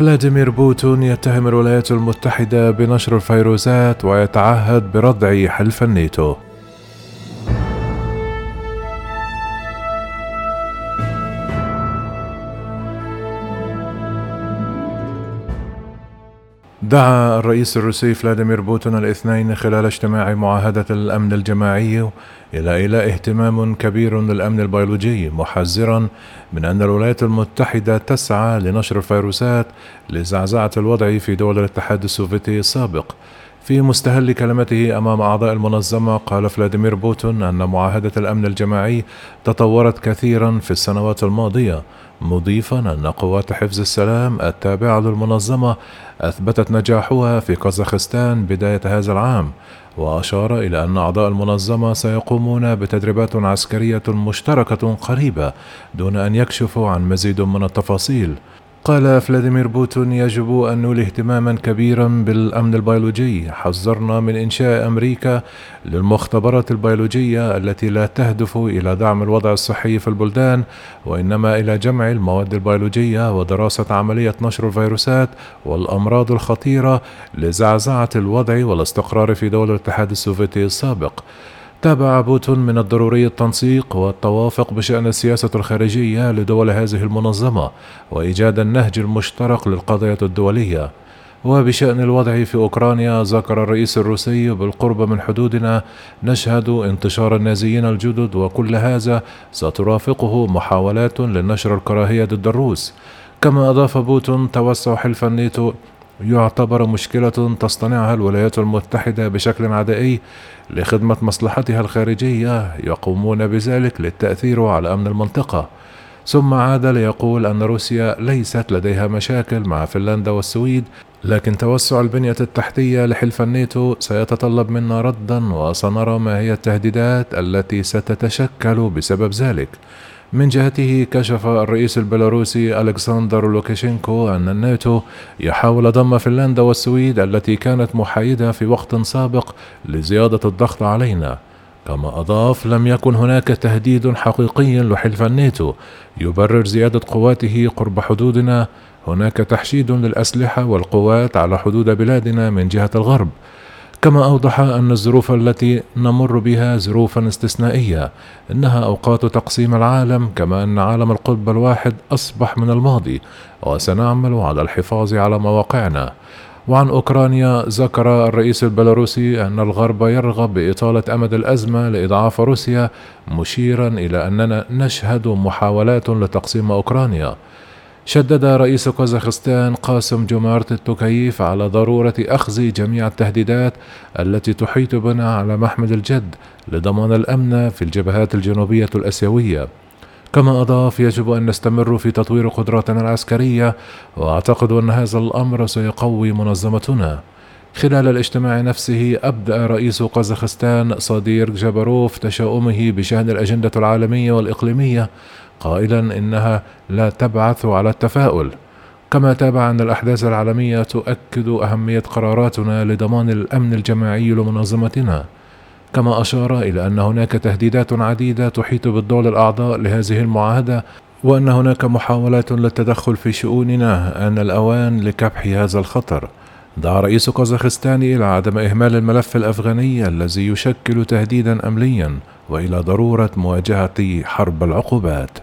فلاديمير بوتين يتهم الولايات المتحدة بنشر الفيروسات ويتعهد بردع حلف الناتو. دعا الرئيس الروسي فلاديمير بوتين الاثنين خلال اجتماع معاهدة الأمن الجماعي إلى إيلاء اهتمام كبير للأمن البيولوجي محذرا من أن الولايات المتحدة تسعى لنشر الفيروسات لزعزعة الوضع في دول الاتحاد السوفيتي السابق. في مستهل كلمته أمام أعضاء المنظمة قال فلاديمير بوتين أن معاهدة الأمن الجماعي تطورت كثيرا في السنوات الماضية مضيفا أن قوات حفظ السلام التابعة للمنظمة أثبتت نجاحها في قزاخستان بداية هذا العام وأشار إلى أن أعضاء المنظمة سيقومون بتدريبات عسكرية مشتركة قريبة دون أن يكشفوا عن مزيد من التفاصيل. قال فلاديمير بوتين يجب أن نولي اهتماما كبيرا بالأمن البيولوجي. حذرنا من إنشاء أمريكا للمختبرات البيولوجية التي لا تهدف إلى دعم الوضع الصحي في البلدان وإنما إلى جمع المواد البيولوجية ودراسة عملية نشر الفيروسات والأمراض الخطيرة لزعزعة الوضع والاستقرار في دول الاتحاد السوفيتي السابق. تابع بوتين من الضروري التنسيق والتوافق بشأن السياسة الخارجية لدول هذه المنظمة وإيجاد النهج المشترك للقضية الدولية. وبشأن الوضع في أوكرانيا ذكر الرئيس الروسي بالقرب من حدودنا نشهد انتشار النازيين الجدد وكل هذا سترافقه محاولات لنشر الكراهية ضد الروس كما أضاف بوتين توسع حلف الناتو يعتبر مشكلة تصطنعها الولايات المتحدة بشكل عدائي لخدمة مصلحتها الخارجية يقومون بذلك للتأثير على أمن المنطقة. ثم عاد ليقول أن روسيا ليست لديها مشاكل مع فنلندا والسويد لكن توسع البنية التحتية لحلف الناتو سيتطلب منا ردا وسنرى ما هي التهديدات التي ستتشكل بسبب ذلك. من جهته كشف الرئيس البيلاروسي ألكسندر لوكاشينكو أن الناتو يحاول ضم فنلندا والسويد التي كانت محايدة في وقت سابق لزيادة الضغط علينا. كما أضاف لم يكن هناك تهديد حقيقي لحلف الناتو. يبرر زيادة قواته قرب حدودنا. هناك تحشيد للأسلحة والقوات على حدود بلادنا من جهة الغرب. كما أوضح أن الظروف التي نمر بها ظروفا استثنائية إنها أوقات تقسيم العالم كما أن عالم القطب الواحد أصبح من الماضي وسنعمل على الحفاظ على مواقعنا. وعن أوكرانيا ذكر الرئيس البيلاروسي أن الغرب يرغب بإطالة أمد الأزمة لإضعاف روسيا مشيرا إلى أننا نشهد محاولات لتقسيم أوكرانيا. شدد رئيس كازاخستان قاسم جومارت التوكييف على ضرورة أخذ جميع التهديدات التي تحيط بنا على محمل الجد لضمان الأمن في الجبهات الجنوبية الآسيوية. كما أضاف يجب أن نستمر في تطوير قدراتنا العسكرية وأعتقد أن هذا الأمر سيقوي منظمتنا. خلال الاجتماع نفسه أبدأ رئيس قزاخستان صدير جابروف تشاؤمه بشأن الأجندة العالمية والإقليمية قائلا إنها لا تبعث على التفاؤل. كما تابع أن الأحداث العالمية تؤكد أهمية قراراتنا لضمان الأمن الجماعي لمنظمتنا. كما أشار إلى أن هناك تهديدات عديدة تحيط بالدول الأعضاء لهذه المعاهدة وأن هناك محاولات للتدخل في شؤوننا أن الأوان لكبح هذا الخطر. دعا رئيس قزاخستان إلى عدم إهمال الملف الأفغاني الذي يشكل تهديدا أمنيا وإلى ضرورة مواجهة حرب العقوبات.